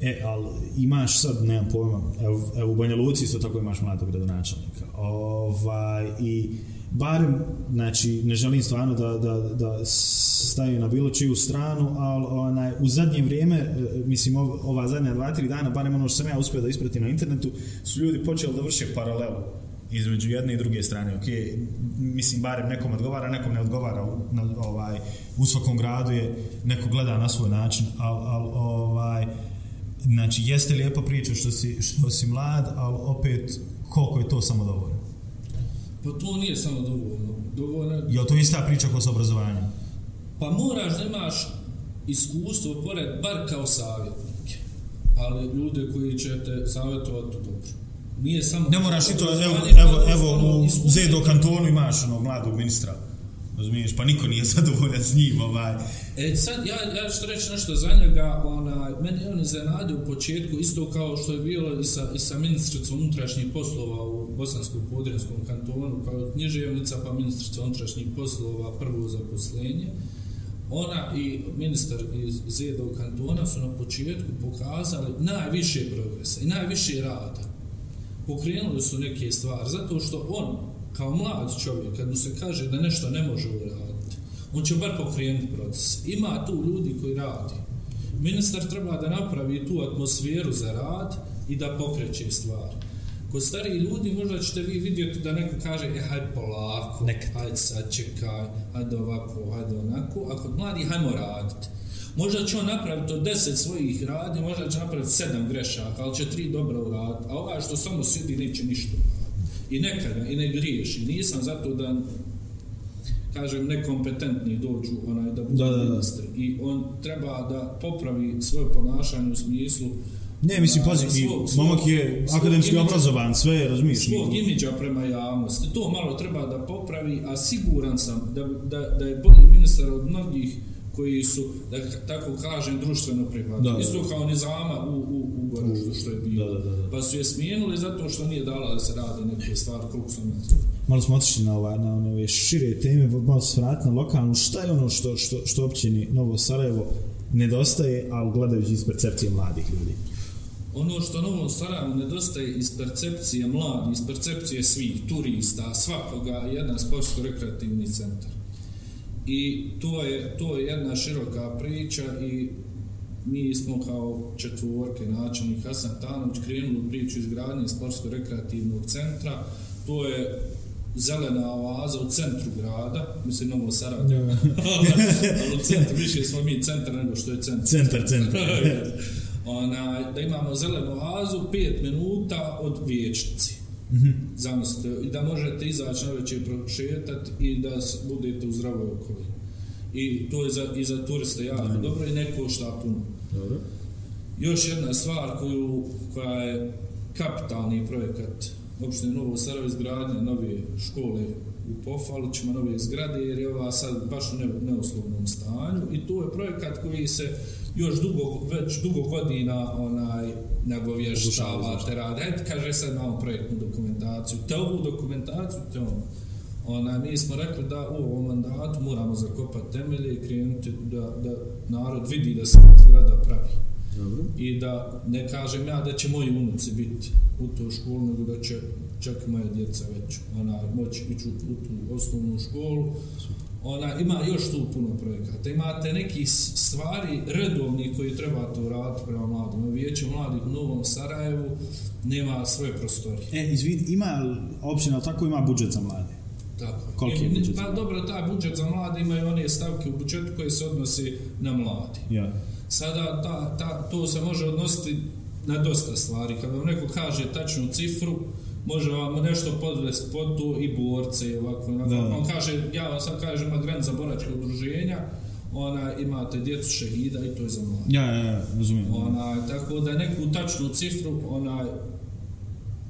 E, ali imaš sad, nemam pojma, evo, evo u Banja Luci isto tako imaš mladog gradonačelnika. Ovaj, I barem, znači, ne želim stvarno da, da, da stavim na bilo čiju stranu, ali onaj, u zadnje vrijeme, e, mislim, ov- ova zadnja dva, tri dana, barem ono što sam ja uspio da ispratim na internetu, su ljudi počeli da vrše paralelu između jedne i druge strane, ok, mislim, barem nekom odgovara, nekom ne odgovara, u, na, ovaj, u svakom gradu je, neko gleda na svoj način, ali, al, ovaj, znači, jeste lijepa priča što si, što si mlad, ali opet, koliko je to samo dovoljno? Pa to nije samo dovoljno. Dovoljno je to ista priča kao sa obrazovanjem? Pa moraš da imaš iskustvo pored, bar kao savjetnik. Ali ljude koji će te savjetovati dobro. Nije samo... Ne moraš i to, evo, evo, evo u. Zedo kantonu imaš onog mladog ministra, razumiješ, pa niko nije zadovoljan s njim, ovaj. E, sad, ja, ja ću reći nešto za njega, ona, meni je on iznenadio u početku, isto kao što je bilo i sa, i sa ministricom unutrašnjih poslova u Bosanskom podrijenskom kantonu, kao književnica, pa ministrica unutrašnjih poslova, prvo zaposlenje. Ona i ministar iz Zedog kantona su na početku pokazali najviše progresa i najviše rada. Pokrenuli su neke stvari, zato što on, kao mlad čovjek, kad mu se kaže da nešto ne može uraditi, on će bar pokrenuti proces. Ima tu ljudi koji radi. Ministar treba da napravi tu atmosferu za rad i da pokreće stvari. Kod stariji ljudi možda ćete vi vidjeti da neko kaže, e, hajde polako, Nekad. hajde sad čekaj, hajde ovako, hajde onako, a kod mladih hajmo raditi. Možda će on napraviti od deset svojih radi, možda će napraviti sedam grešaka, ali će tri dobro uraditi, a ovaj što samo sjedi neće ništa. I nekada, i ne griješi. Nisam zato da kažem, nekompetentni dođu onaj da budu Da, da, da. ministri. I on treba da popravi svoje ponašanje u smislu Ne, mislim, pazi, svog- svog- momak je svog akademski imidža- obrazovan, sve, razumiješ, svog imidža prema javnosti. To malo treba da popravi, a siguran sam da, da, da je bolji ministar od mnogih koji su, da tako kažem, društveno prihvatili. Isto kao Nizama u, u, u Goraždu, što je bilo. Da, da, da. Pa su je smijenuli zato što nije dala da se radi neke stvari, koliko sam znao. malo smo otišli na, ova, na ove šire teme, malo se vratiti na lokalnu, šta je ono što, što, što općini Novo Sarajevo nedostaje, ali gledajući iz percepcije mladih ljudi? Ono što Novom Sarajevu nedostaje iz percepcije mladih, iz percepcije svih turista, svakoga, jedan sportsko-rekreativni centar. I to je, to je jedna široka priča i mi smo kao četvorke načelnik Hasan Tanović krenuli u priču izgradnje sportsko-rekreativnog centra. To je zelena oaza u centru grada, mislim Novo Sarajevo. Ali u centru, više smo mi centar nego što je centar. Centar, centar. Ona, da imamo zelenu oazu, 5 minuta od vječnici. Mm -hmm. Zamislite, i da možete izaći na večer prošetati i da budete u zdravoj okolini. I to je za, i za turiste jako -hmm. dobro i neko šta puno. Dobro. Još jedna stvar koju, koja je kapitalni projekat opštine Novo Sarajevo izgradnje nove škole u Pofalićima, nove zgrade, jer je ova sad baš u ne, neuslovnom stanju i to je projekat koji se još dugo, već dugo godina onaj, nagovještava, te rade. Kaže sad malo projektnu dokumentaciju, te ovu dokumentaciju, te ono. Ona, mi smo rekli da u ovom mandatu moramo zakopati temelje i krenuti da, da narod vidi da se zgrada pravi. Dobro. I da ne kažem ja da će moji unuci biti u toj školu, nego da će čak i moja djeca već ona, moći ići u, u tu osnovnu školu. Ona, ima još tu puno projekata. Imate neki stvari redovni koji trebate uraditi prema mladim. Vijeće mladih u Novom Sarajevu nema svoje prostorije. E, izvini, ima općina, tako ima budžet za mlade? Tako. Koliki je budžet? Pa dobro, taj budžet za mlade imaju one stavke u budžetu koje se odnosi na mladi. Ja. Sada ta, ta, to se može odnositi na dosta stvari. Kad vam neko kaže tačnu cifru, može vam nešto podvesti pod to i borce i ovako. Da. On kaže, ja vam sad kažem, ima grant za boračke udruženja, ona imate djecu šehida i to je za mlade. Ja, ja, ja, razumijem. Ona, tako da neku tačnu cifru ona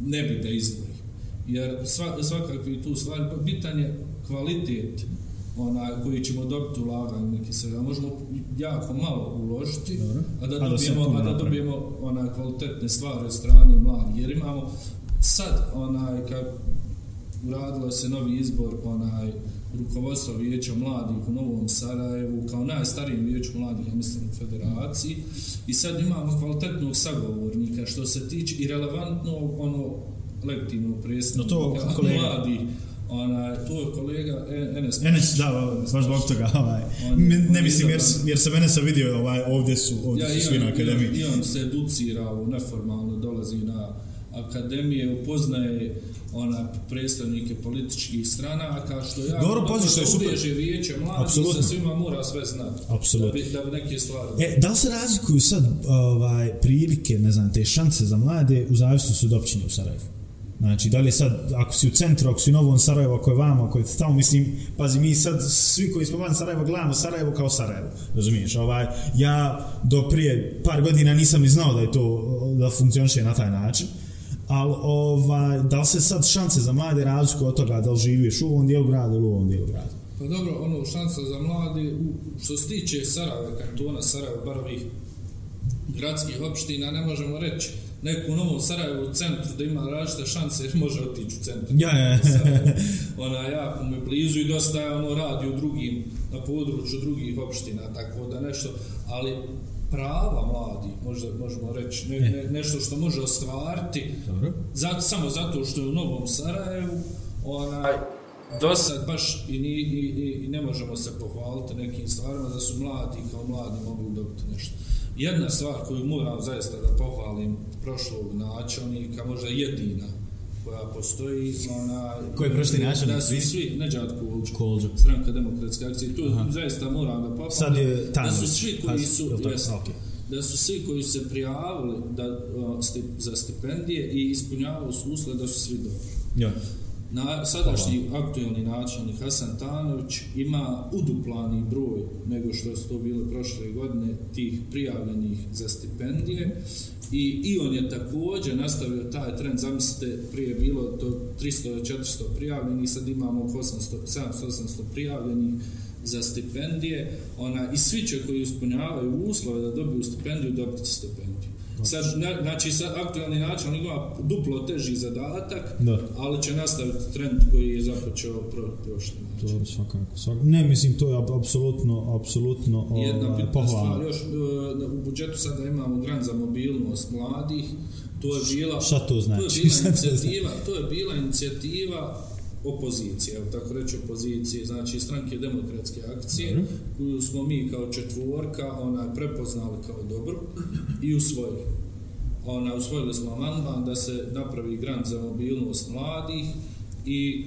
ne bi da izdvoji. Jer svakakvi tu stvari, pa bitan je kvalitet ona, koji ćemo dobiti ulaganje neki sve, a možemo jako malo uložiti, Dobre. a da dobijemo, a da, a da dobijemo ona, kvalitetne stvari od strane mladih. Jer imamo sad, onaj, kad uradilo se novi izbor, onaj, rukovodstvo vijeća mladih u Novom Sarajevu, kao najstarijem vijeću mladih, ja mislim, u federaciji, i sad imamo kvalitetnog sagovornika, što se tiče i relevantnog, ono, legitimnog predstavnika no to, mladih, ona to je kolega e, Enes Enes da baš zbog toga ovaj. On, ne mislim jer jer se mene sa vidio ovaj ovdje su ovdje ja, su svi na akademiji. i on se educira u neformalno dolazi na akademije upoznaje ona predstavnike političkih stranaka što ja Dobro, pazi što je super. Uveže vijeće mladih sa svima mora sve znati. Apsolutno. Da, bi, da bi neke stvari. E, da li se razlikuju sad ovaj, prilike, ne znam, te šanse za mlade u zavisnosti od općine u Sarajevu? Znači, da li sad, ako si u centru, ako si u Novom Sarajevo, ako je vama, ako je tamo, mislim, pazi, mi sad, svi koji smo van Sarajevo, gledamo Sarajevo kao Sarajevo, razumiješ, ovaj, ja do prije par godina nisam ni znao da je to, da funkcioniše na taj način, ali, ovaj, da li se sad šanse za mlade razliku od toga, da li živiš u ovom dijelu grada ili u ovom dijelu grada? Pa dobro, ono, šansa za mlade, što se tiče Sarajeva, kantona Sarajeva, bar ovih gradskih opština, ne možemo reći, neku novu Sarajevo u centru da ima različite šanse jer može otići u centru. Ja, ja. Ona jako mu je blizu i dosta je ono radi u drugim, na području drugih opština, tako da nešto, ali prava mladi, možda možemo reći, ne, ne, nešto što može ostvariti, Dobro. Zato, samo zato što je u Novom Sarajevu, onaj, do sad baš i, ni, i, i, i ne možemo se pohvaliti nekim stvarima da su mladi kao mladi mogli dobiti nešto. Jedna stvar koju moram zaista da pohvalim prošlog načelnika, možda jedina koja postoji, ona... Ko je prošli načelnik? Da su svi, Neđat Kulđ, Kulđ. stranka demokratske akcije, tu Aha. zaista moram da pohvalim. Sad je tamo. Da su svi koji su, jes, okay. da su svi koji se prijavili da, sti, za stipendije i ispunjavaju su uslove da su svi dobri. Ja na sadašnji Hvala. aktualni načelnik Hasan Tanović ima uduplani broj nego što su to bile prošle godine tih prijavljenih za stipendije i, i on je također nastavio taj trend, zamislite, prije bilo to 300-400 prijavljenih, sad imamo 700-800 prijavljenih za stipendije, ona, i svi će koji ispunjavaju uslove da dobiju stipendiju, dobiti stipendiju. Sad, na, znači, sad aktualni načelnik ima duplo teži zadatak, Da. ali će nastaviti trend koji je započeo pro, prošli To način. je svakako, svakako. Ne, mislim, to je ap- apsolutno, apsolutno Jedna ovaj, bitna pohvalno. stvar, još e, u budžetu sada imamo grant za mobilnost mladih, to je bila, Šta to znači? To je bila to znači? inicijativa, to je bila inicijativa opozicije, evo tako reći opozicije, znači stranke demokratske akcije, Dobro. koju smo mi kao četvorka ona, prepoznali kao dobro i usvojili. Ona, usvojili smo amandman da se napravi grant za mobilnost mladih i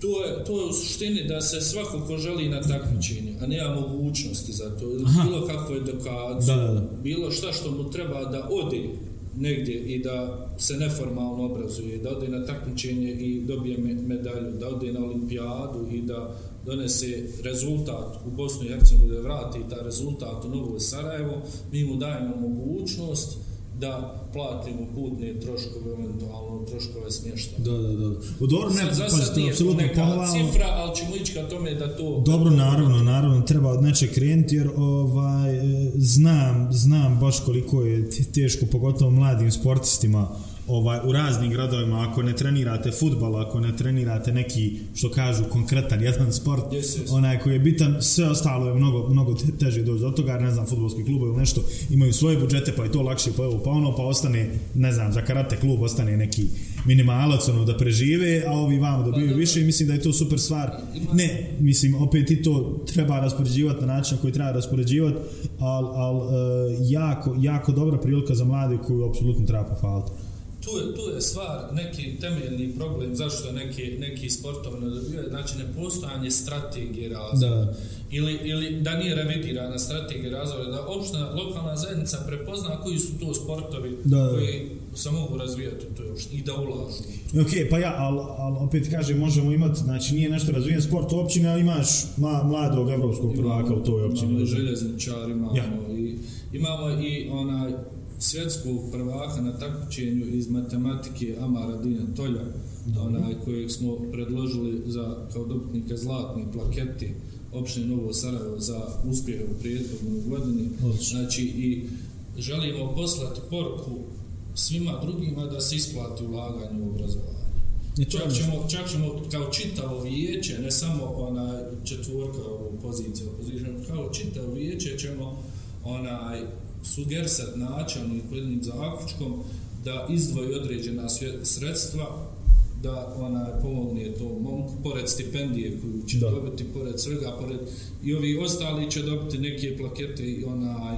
to je, to je u suštini da se svako ko želi na takmičenje, a nema mogućnosti za to, ili bilo kakvu edukaciju, Da, da, da. bilo šta što mu treba da ode negdje i da se neformalno obrazuje, da ode na takmičenje i dobije medalju, da ode na olimpijadu i da donese rezultat u Bosnu i Hercegovini, da vrati taj rezultat u Novo Sarajevo, mi mu dajemo mogućnost da platimo putne troškove, eventualno troškove smještaja. Da, da, da. U dobro, ne, za sad nije to apsolutno neka pohvalno. cifra, ali ćemo ići ka tome da to... Dobro, naravno, naravno, treba od nečeg krenuti, jer ovaj, e, znam, znam baš koliko je teško, pogotovo mladim sportistima, ovaj, u raznim gradovima, ako ne trenirate futbal, ako ne trenirate neki, što kažu, konkretan jedan sport, Yes, yes. onaj koji je bitan, sve ostalo je mnogo, mnogo te- teže doći do toga, ne znam, futbolski klubovi ili nešto, imaju svoje budžete, pa je to lakše, pa evo, pa ono, pa ostane, ne znam, za karate klub ostane neki minimalac, ono, da prežive, a ovi vamo dobiju dobro. više i mislim da je to super stvar. Ne, mislim, opet i to treba raspoređivati na način koji treba raspoređivati, ali al, e, jako, jako dobra prilika za mlade koju apsolutno treba pohvaliti. Tu je, tu je stvar, neki temeljni problem zašto neki, neki sportovi ne znači nepostojanje strategije razvoja. Da. Ili, ili da nije revidirana strategija razvoja, da opšta lokalna zajednica prepozna koji su to sportovi Da, da. koji se mogu razvijati toj opštini i da ulažu. Ok, pa ja, ali al, opet kažem, možemo imati, znači nije nešto razvijen sport u općini, ali imaš ma, mladog evropskog prvaka u toj općini. Imamo i željezničar, imamo, Ja. i, imamo i onaj svjetskog prvaka na takmičenju iz matematike Amara Dina Tolja, onaj kojeg smo predložili za kao dobitnika zlatne plakete opštine Novo Sarajevo za uspjeh u prethodnoj godini. Odlično. Znači i želimo poslati poruku svima drugima da se isplati ulaganje u obrazovanje. Čak ćemo, čak ćemo kao čitavo vijeće, ne samo ona četvorka u poziciji kao čitavo vijeće ćemo onaj sugerisat načelniku jednim zaključkom da izdvoji određena sredstva da ona pomogne to momku, pored stipendije koju će da. dobiti, pored svega, pored i ovi ostali će dobiti neke plakete i onaj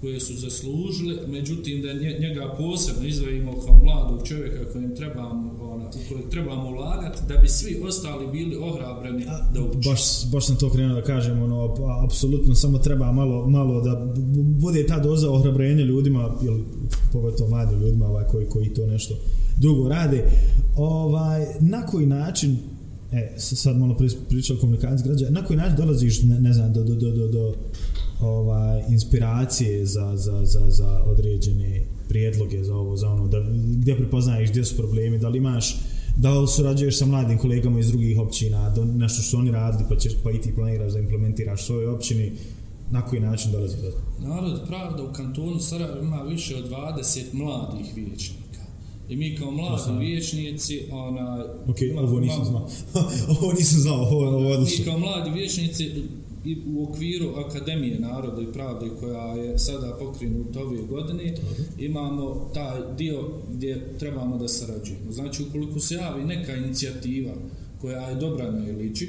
koje su zaslužili, međutim da nje- njega posebno izdvojimo kao mladog čovjeka kojem trebamo, ona, u kojeg trebamo ulagati, da bi svi ostali bili ohrabreni da uče. Baš, baš sam to krenuo da kažem, ono, apsolutno samo treba malo, malo da bu- bu- bude ta doza ohrabrenja ljudima, ili pogotovo mladim ljudima ovaj, koji, koji to nešto drugo rade. Ovaj, na koji način, e, sad malo pričao o komunikaciji građana, na koji način dolaziš, ne, ne znam, do, do, do, do, do ovaj, inspiracije za, za, za, za određene prijedloge za ovo, za ono, da, gdje prepoznaješ gdje su problemi, da li imaš da li surađuješ sa mladim kolegama iz drugih općina, do nešto što oni radili, pa, ćeš, pa i ti planiraš da implementiraš u svojoj općini, na koji način dolazi do toga? Narod pravda u kantonu Sarajevo ima više od 20 mladih vijećnika. I mi kao mladi znam. vijećnici, ona... Ok, ima- ovo nisam znao. ovo nisam znao, ovo, ovo je Mi odlično. kao mladi vijećnici i u okviru Akademije naroda i pravde koja je sada pokrenuta ove godine, imamo taj dio gdje trebamo da sarađujemo. Znači, ukoliko se javi neka inicijativa koja je dobra na Ilići,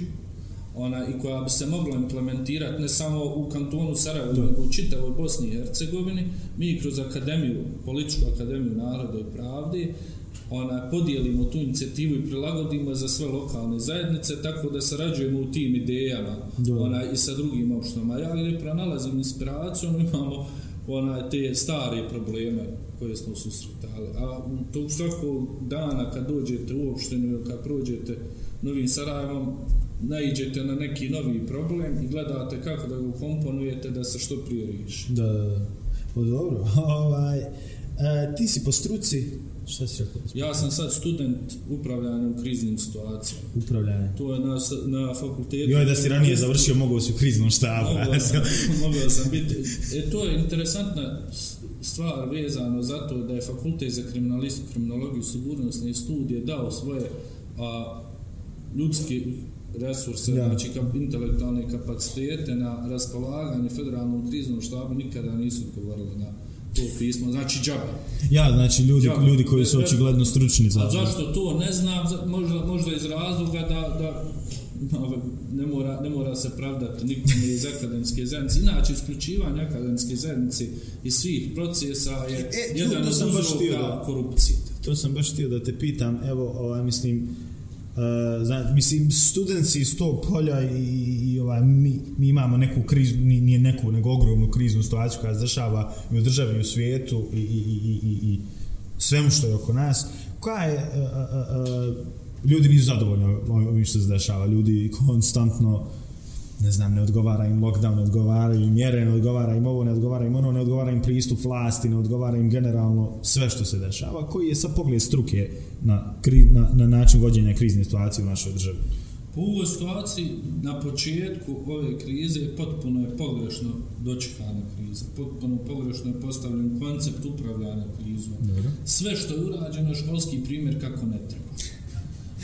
ona i koja bi se mogla implementirati ne samo u kantonu Sarajevo, nego u čitavoj Bosni i Hercegovini, mi kroz akademiju, političku akademiju naroda i pravde, ona podijelimo tu inicijativu i prilagodimo za sve lokalne zajednice tako da sarađujemo u tim idejama Da. ona, i sa drugim opštinama. Ja gdje pronalazim inspiraciju, ono imamo ona, te stare probleme koje smo susretali. A to svakog dana kad dođete u opštinu ili kad prođete Novim Sarajevom, naiđete na neki novi problem i gledate kako da ga ukomponujete da se što prije riješi. Da, da, da. Pa dobro, ovaj, e, ti si po struci Šta si rekao? Ja sam sad student upravljanja u kriznim situacijama. Upravljanje. To je na, na fakultetu. Joj, da si ranije završio, mogao si u kriznom štabu. Mogao sam, mogao sam biti. E, to je interesantna stvar vezano za to da je fakultet za kriminalistu, kriminologiju, sigurnosne studije dao svoje a, ljudske resurse, Ja. znači kap, intelektualne kapacitete na raspolaganje federalnom kriznom štabu nikada nisu odgovorili na to pismo, znači džabe. Ja, znači ljudi, Ja, ljudi koji su očigledno stručni za... A zašto to ne znam, možda, možda iz razloga da, da ne, mora, ne mora se pravdati nikome iz akademske zajednice. Inače, isključivanje akademske zajednice iz svih procesa je E, to- jedan to od uzroka korupcije. To sam baš htio da te pitam, evo, ovaj, mislim, Uh, zna, mislim, studenti iz tog polja i, i ovaj, mi, mi imamo neku krizu, nije neku, nego ogromnu kriznu situaciju koja se dešava i u državi i u svijetu i, i, i, i, i svemu što je oko nas. Koja je, a, a, a, ljudi nisu zadovoljni ovim što se dešava, ljudi konstantno ne znam, ne odgovara im lockdown, ne odgovara im mjere, ne odgovara im ovo, ne odgovara im ono, ne odgovara im pristup vlasti, ne odgovara im generalno sve što se dešava, koji je sa pogled struke na, kri, na, na način vođenja krizne situacije u našoj državi. Po ovoj situaciji, na početku ove krize, potpuno je pogrešno dočekana kriza. Potpuno pogrešno je postavljen koncept upravljanja krizom. Dobro. Sve što je urađeno je školski primjer kako ne treba.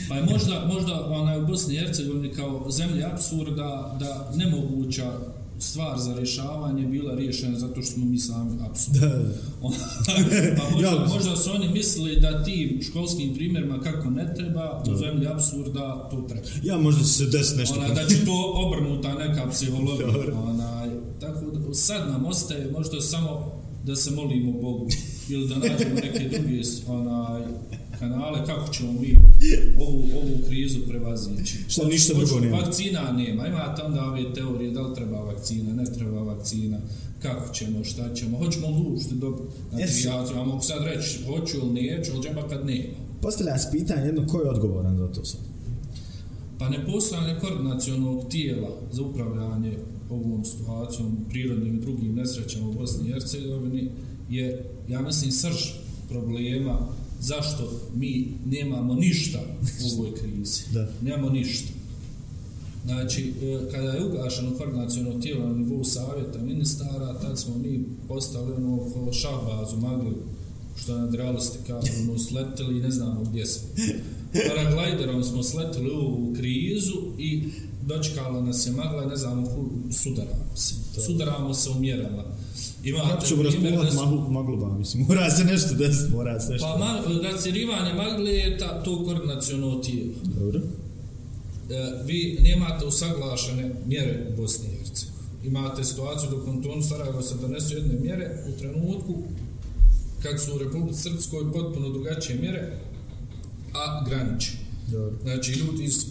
Pa je možda, možda ona u Bosni i Hercegovini kao zemlje apsurda da nemoguća stvar za rješavanje bila riješena zato što smo mi sami. Da, pa možda, Ja, možda su oni mislili da tim školskim primjerima kako ne treba, u zemlji apsurda to treba. ja možda se desiti nešto. Ona, da će to obrnuta neka psihologija. Ona, tako da sad nam ostaje možda samo da se molimo Bogu ili da nađemo neke druge onaj, kanale kako ćemo mi ovu, ovu krizu prevazići. Šta, ništa drugo nema? Vakcina nema. Imate onda ove teorije da li treba vakcina, ne treba vakcina, kako ćemo, šta ćemo, hoćemo li uopšte dobro. Znači, Jesi. ja, ja mogu sad reći hoću ili neću, ali džaba kad nema. Postavlja se pitanje jedno, ko je odgovoran za to sad? Pa ne postojanje koordinacionog tijela za upravljanje ovom situacijom, prirodnim i drugim nesrećama u Bosni i Hercegovini je, ja mislim, srž problema zašto mi nemamo ništa u ovoj krizi. Da. Nemamo ništa. Znači, e, kada je ugašeno koordinaciono tijelo na nivou savjeta ministara, tad smo mi postali ono šabazu magli, što je nadrealisti kažu, ono, sletili i ne znamo gdje smo. Paraglajderom smo sletili u krizu i dočekala nas je magla, ne znamo, hu- sudaramo se. Sudaramo se u mjerama. Imate Kako ćemo raspulat su- maglu, ba, mislim, mora se nešto desiti, mora se nešto. Pa ma, racirivanje magle je ta, to koordinaciono tijelo. Dobro. E, vi nemate usaglašene mjere u Bosni i Hercegovini. Imate situaciju dok u Tonu Sarajevo se donesu jedne mjere u trenutku kad su u Republici Srpskoj potpuno drugačije mjere, a graniče. Dobro. Znači, ljudi iz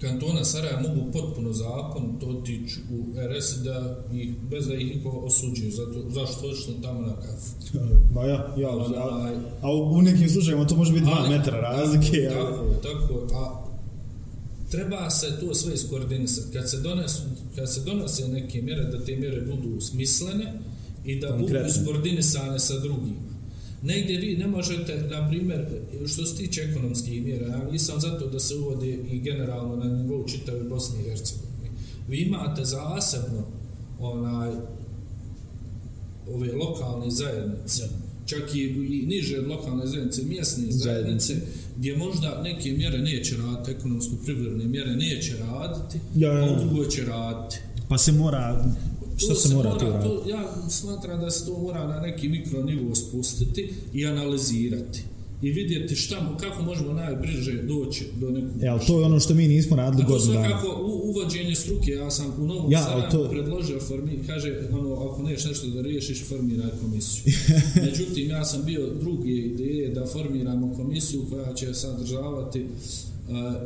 kantona Sarajeva mogu potpuno zakon to otići u RS da ih, bez da ih niko osuđuje, zato, zašto otišli tamo na kafu. Ma ja, ja, a, Onaj- a u u nekim slučajima to može biti dva Ali- metra razlike. ali- Tako tako. A treba se to sve iskoordinisati. Kad se, donesu, kad se donose neke mjere, da te mjere budu smislene i da budu Konkretne. iskoordinisane sa drugima. Negdje vi ne možete, na primjer, što se tiče ekonomskih mjera, ja nisam zato da se uvode i generalno na nivou čitave Bosne i Hercegovine. Vi imate zasebno onaj, ove lokalne zajednice, čak i, i niže od lokalne zajednice, mjesne zajednice, gdje možda neke mjere neće raditi, ekonomsko-privredne mjere neće raditi, Ja, ja, a drugo će raditi. Pa se mora, što To se, mora to, ja smatram da se to mora na neki mikronivo spustiti i analizirati i vidjeti šta, kako možemo najbliže doći do nekog E, ali to je ono što mi nismo radili godinu dana. u, uvođenje struke, ja sam u Novom Ja, ja, Sarajevu to- predložio, formi, kaže, ono, ako neš nešto da riješiš, formiraj komisiju. Međutim, ja sam bio druge ideje da formiramo komisiju koja će sadržavati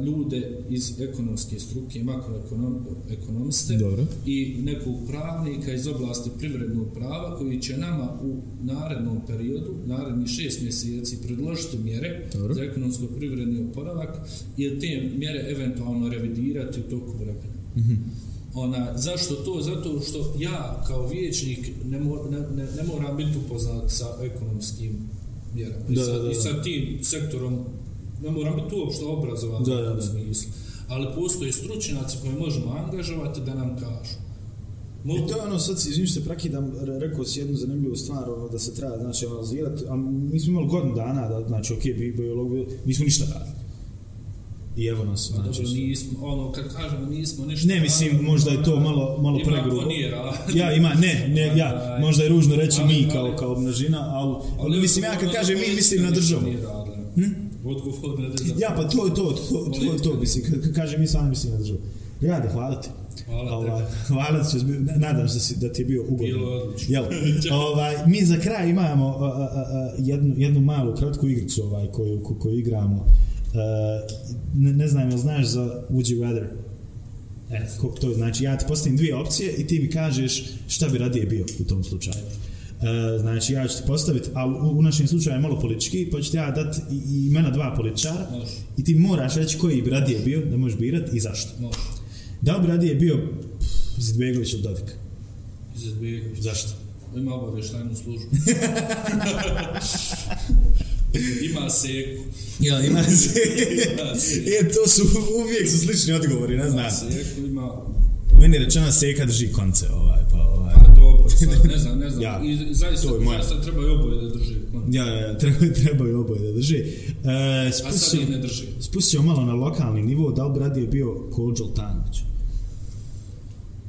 ljude iz ekonomske struke, makroekonomiste Dobro. i nekog pravnika iz oblasti privrednog prava koji će nama u narednom periodu, narednih šest mjeseci, predložiti mjere Dobro. za ekonomsko-privredni oporavak i te mjere eventualno revidirati u toku vremena. Mm -hmm. Ona, zašto to? Zato što ja kao vijećnik ne, mor, ne, ne, ne moram biti upoznat sa ekonomskim mjera. I, Da, sa, da, da. I sa tim sektorom, ne moram biti uopšte obrazovan Da, u da, da. smislu, ali postoje stručnjaci koje možemo angažovati da nam kažu. I Mogu, to je ono, sad, izvim što se prekidam, re- rekao si jednu zanimljivu stvar, ono, da se treba, znači, analizirati, a mi smo imali godinu dana, da, znači, ok, bi, biolog, bio, nismo ništa radili. I evo nas, Pa znači, dobro, nismo, ono, kad kažemo nismo ništa... Ne, mislim, možda je to ima- malo, malo ima pregrubo. ko nije. Ja, ima, ne, ne, ja, možda je ružno reći ali- mi kao, ali- kao množina, ali, Ali mislim, ja kad ono, kažem mi, mislim na državu. nije Ja, pa to je to, to, to, to, to, mislim, kažem mi, stvarno mislim na državu. Rade, hvala ti. Hvala Ovaj, hvala ti, na- nadam se da, si, da ti je bio ugodno. Bilo je odlično. Jel? ovaj, mi za kraj imamo a, a, a, jednu, jednu malu kratku igricu ovaj, koju, ko- koju igramo. Uh, ne, ne znam, jel znaš za Would you rather? E, ko, to znači, ja ti postavim dvije opcije i ti mi kažeš šta bi radije bio u tom slučaju. E, znači, ja ću ti postaviti, ali u, u našem slučaju je malo politički, pa ću ti ja dati i, i imena dva političara Može. i ti moraš reći koji bi radije bio, da možeš birati i zašto. Može. Da li bi radije bio Zidbegović od Dodika? Izetbegović. Zašto? Ima obavještajnu službu. Ima seku. Ja, ima se. Ima seku. e, to su, uvijek su slični odgovori, ne znam. Ima seku, ima... Meni je rečeno seka drži konce, ovaj, pa sad, ne znam, ne znam. Ja, I, i zaista, to je moja. zaista treba i oboje da drži. Ja, ja, ja, treba, trebaju oboje da drži. E, A sad spustio, ih ne drži. spustio malo na lokalni nivo, da li bi radije bio Kođel Tanović?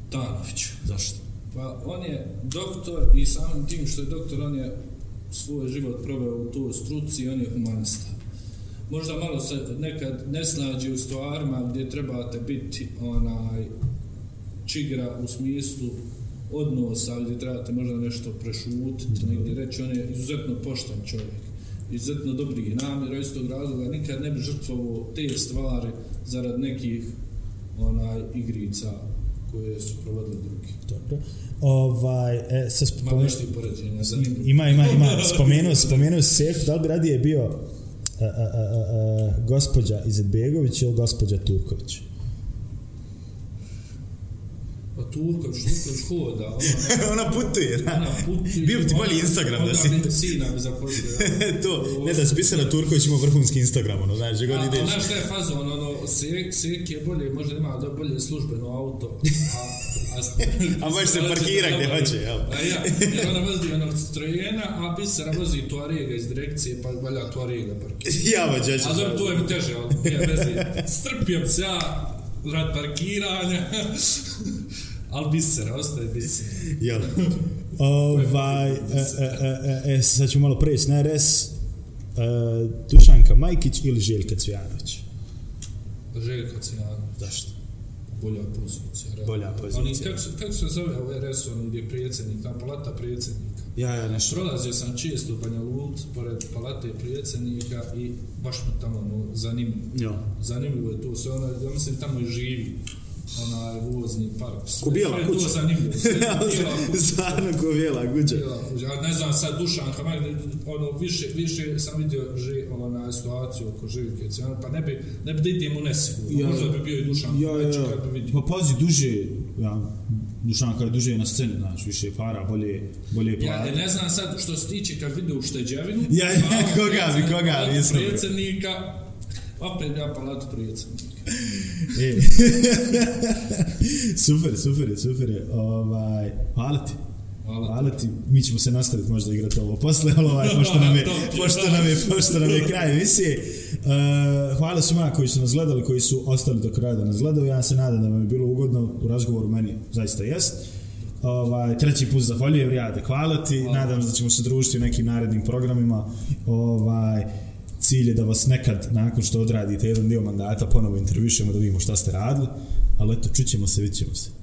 Tanović. Zašto? Pa on je doktor i samim tim što je doktor, on je svoj život proveo u toj struci i on je humanista. Možda malo se nekad ne snađi u stvarima gdje trebate biti onaj čigra u smislu odnosa gdje trebate možda nešto prešutiti, negdje reći, on je izuzetno pošten čovjek, izuzetno dobri namjera, iz tog razloga nikad ne bi žrtvovao te stvari zarad nekih onaj igrica koje su provodili drugi. Dobro. Ovaj, e, sa Malo spomen... nešto i poređenja. Ima, ima, ima. Spomenuo, spomenuo Seku, da li bi radije bio a, a, a, a, gospođa Izetbegović ili gospođa Turković? Pa Turković, Turković hoda, ona, Ona putuje, ona putuje. Bio bi ti bolji ona- Instagram da si- bi Sina bi zaposlio. to, ne da si pisala Turković ima vrhunski Instagram, ono, znaš, gdje god ideš. a znaš šta je fazon, ono, Sek, Sek je bolje, možda ima do bolje službeno auto. A, a, A možeš se parkira gdje hoće, jel? A ja, jer ona vozi onog Citroena, a Bisera vozi Tuarega iz direkcije, pa valja Tuarega parkira. Ja, ba, dječe. A dobro, to je mi teže, ali nije veze. Strpio bi se ja rad parkiranja. Ali Bisera, ostaje Bisera. Jel? Ovaj, e, e, e, e, sad ću malo preći na RS. E, Dušanka Majkić ili Željka Cvijanović? Željko Cijanović. Zašto? Bolja pozicija. realno. Bolja pozicija. Oni, kako, se- kako se zove ovaj RS, on gdje je predsjednik, ta palata predsjednika? Ja, ja, nešto. Prolazio sam često u Banja Luci, pored palate predsjednika i baš mi tamo ono, zanimljivo. Ja. Zanimljivo je to sve, ono, ja mislim tamo i živi onaj vozni park. Ko bijela sve je to kuća. zanimljivo. Je bijela kuća. Kuća. Kuća. Ja ne znam sad Dušanka, ma, ono, više, više sam vidio ži, ona situaciju oko Živke Cijana, pa ne bi, ne bi da idem u nesigurno. Ja. Možda bi bio i Dušan Ja, ja, ja. kad bi vidio. Pa pazi, duže, ja, Dušanka je duže na sceni, znaš, više para, bolje, bolje Ja plati. ne znam sad što se tiče kad vide ušteđevinu. Ja, ja, a koga bi, koga bi, palatu jesam. Predsjednika, opet ja palatu predsjednika. E. super, super super. Ovaj, hvala ti. Hvala. Hvala ti, mi ćemo se nastaviti možda igrati ovo posle, ali ovaj, pošto nam je pošto nam je, pošto nam je kraj emisije. Uh, hvala svima koji su nas gledali, koji su ostali do kraja da nas gledaju. Ja se nadam da vam je bilo ugodno u razgovoru, meni zaista jest. Ovaj, treći put zahvaljujem, Rijade, hvala ti. Hvala. Nadam se da ćemo se družiti u nekim narednim programima. Ovaj, cilj je da vas nekad, nakon što odradite jedan dio mandata, ponovo intervjušemo da vidimo šta ste radili. Ali eto, čućemo se, vidit ćemo se.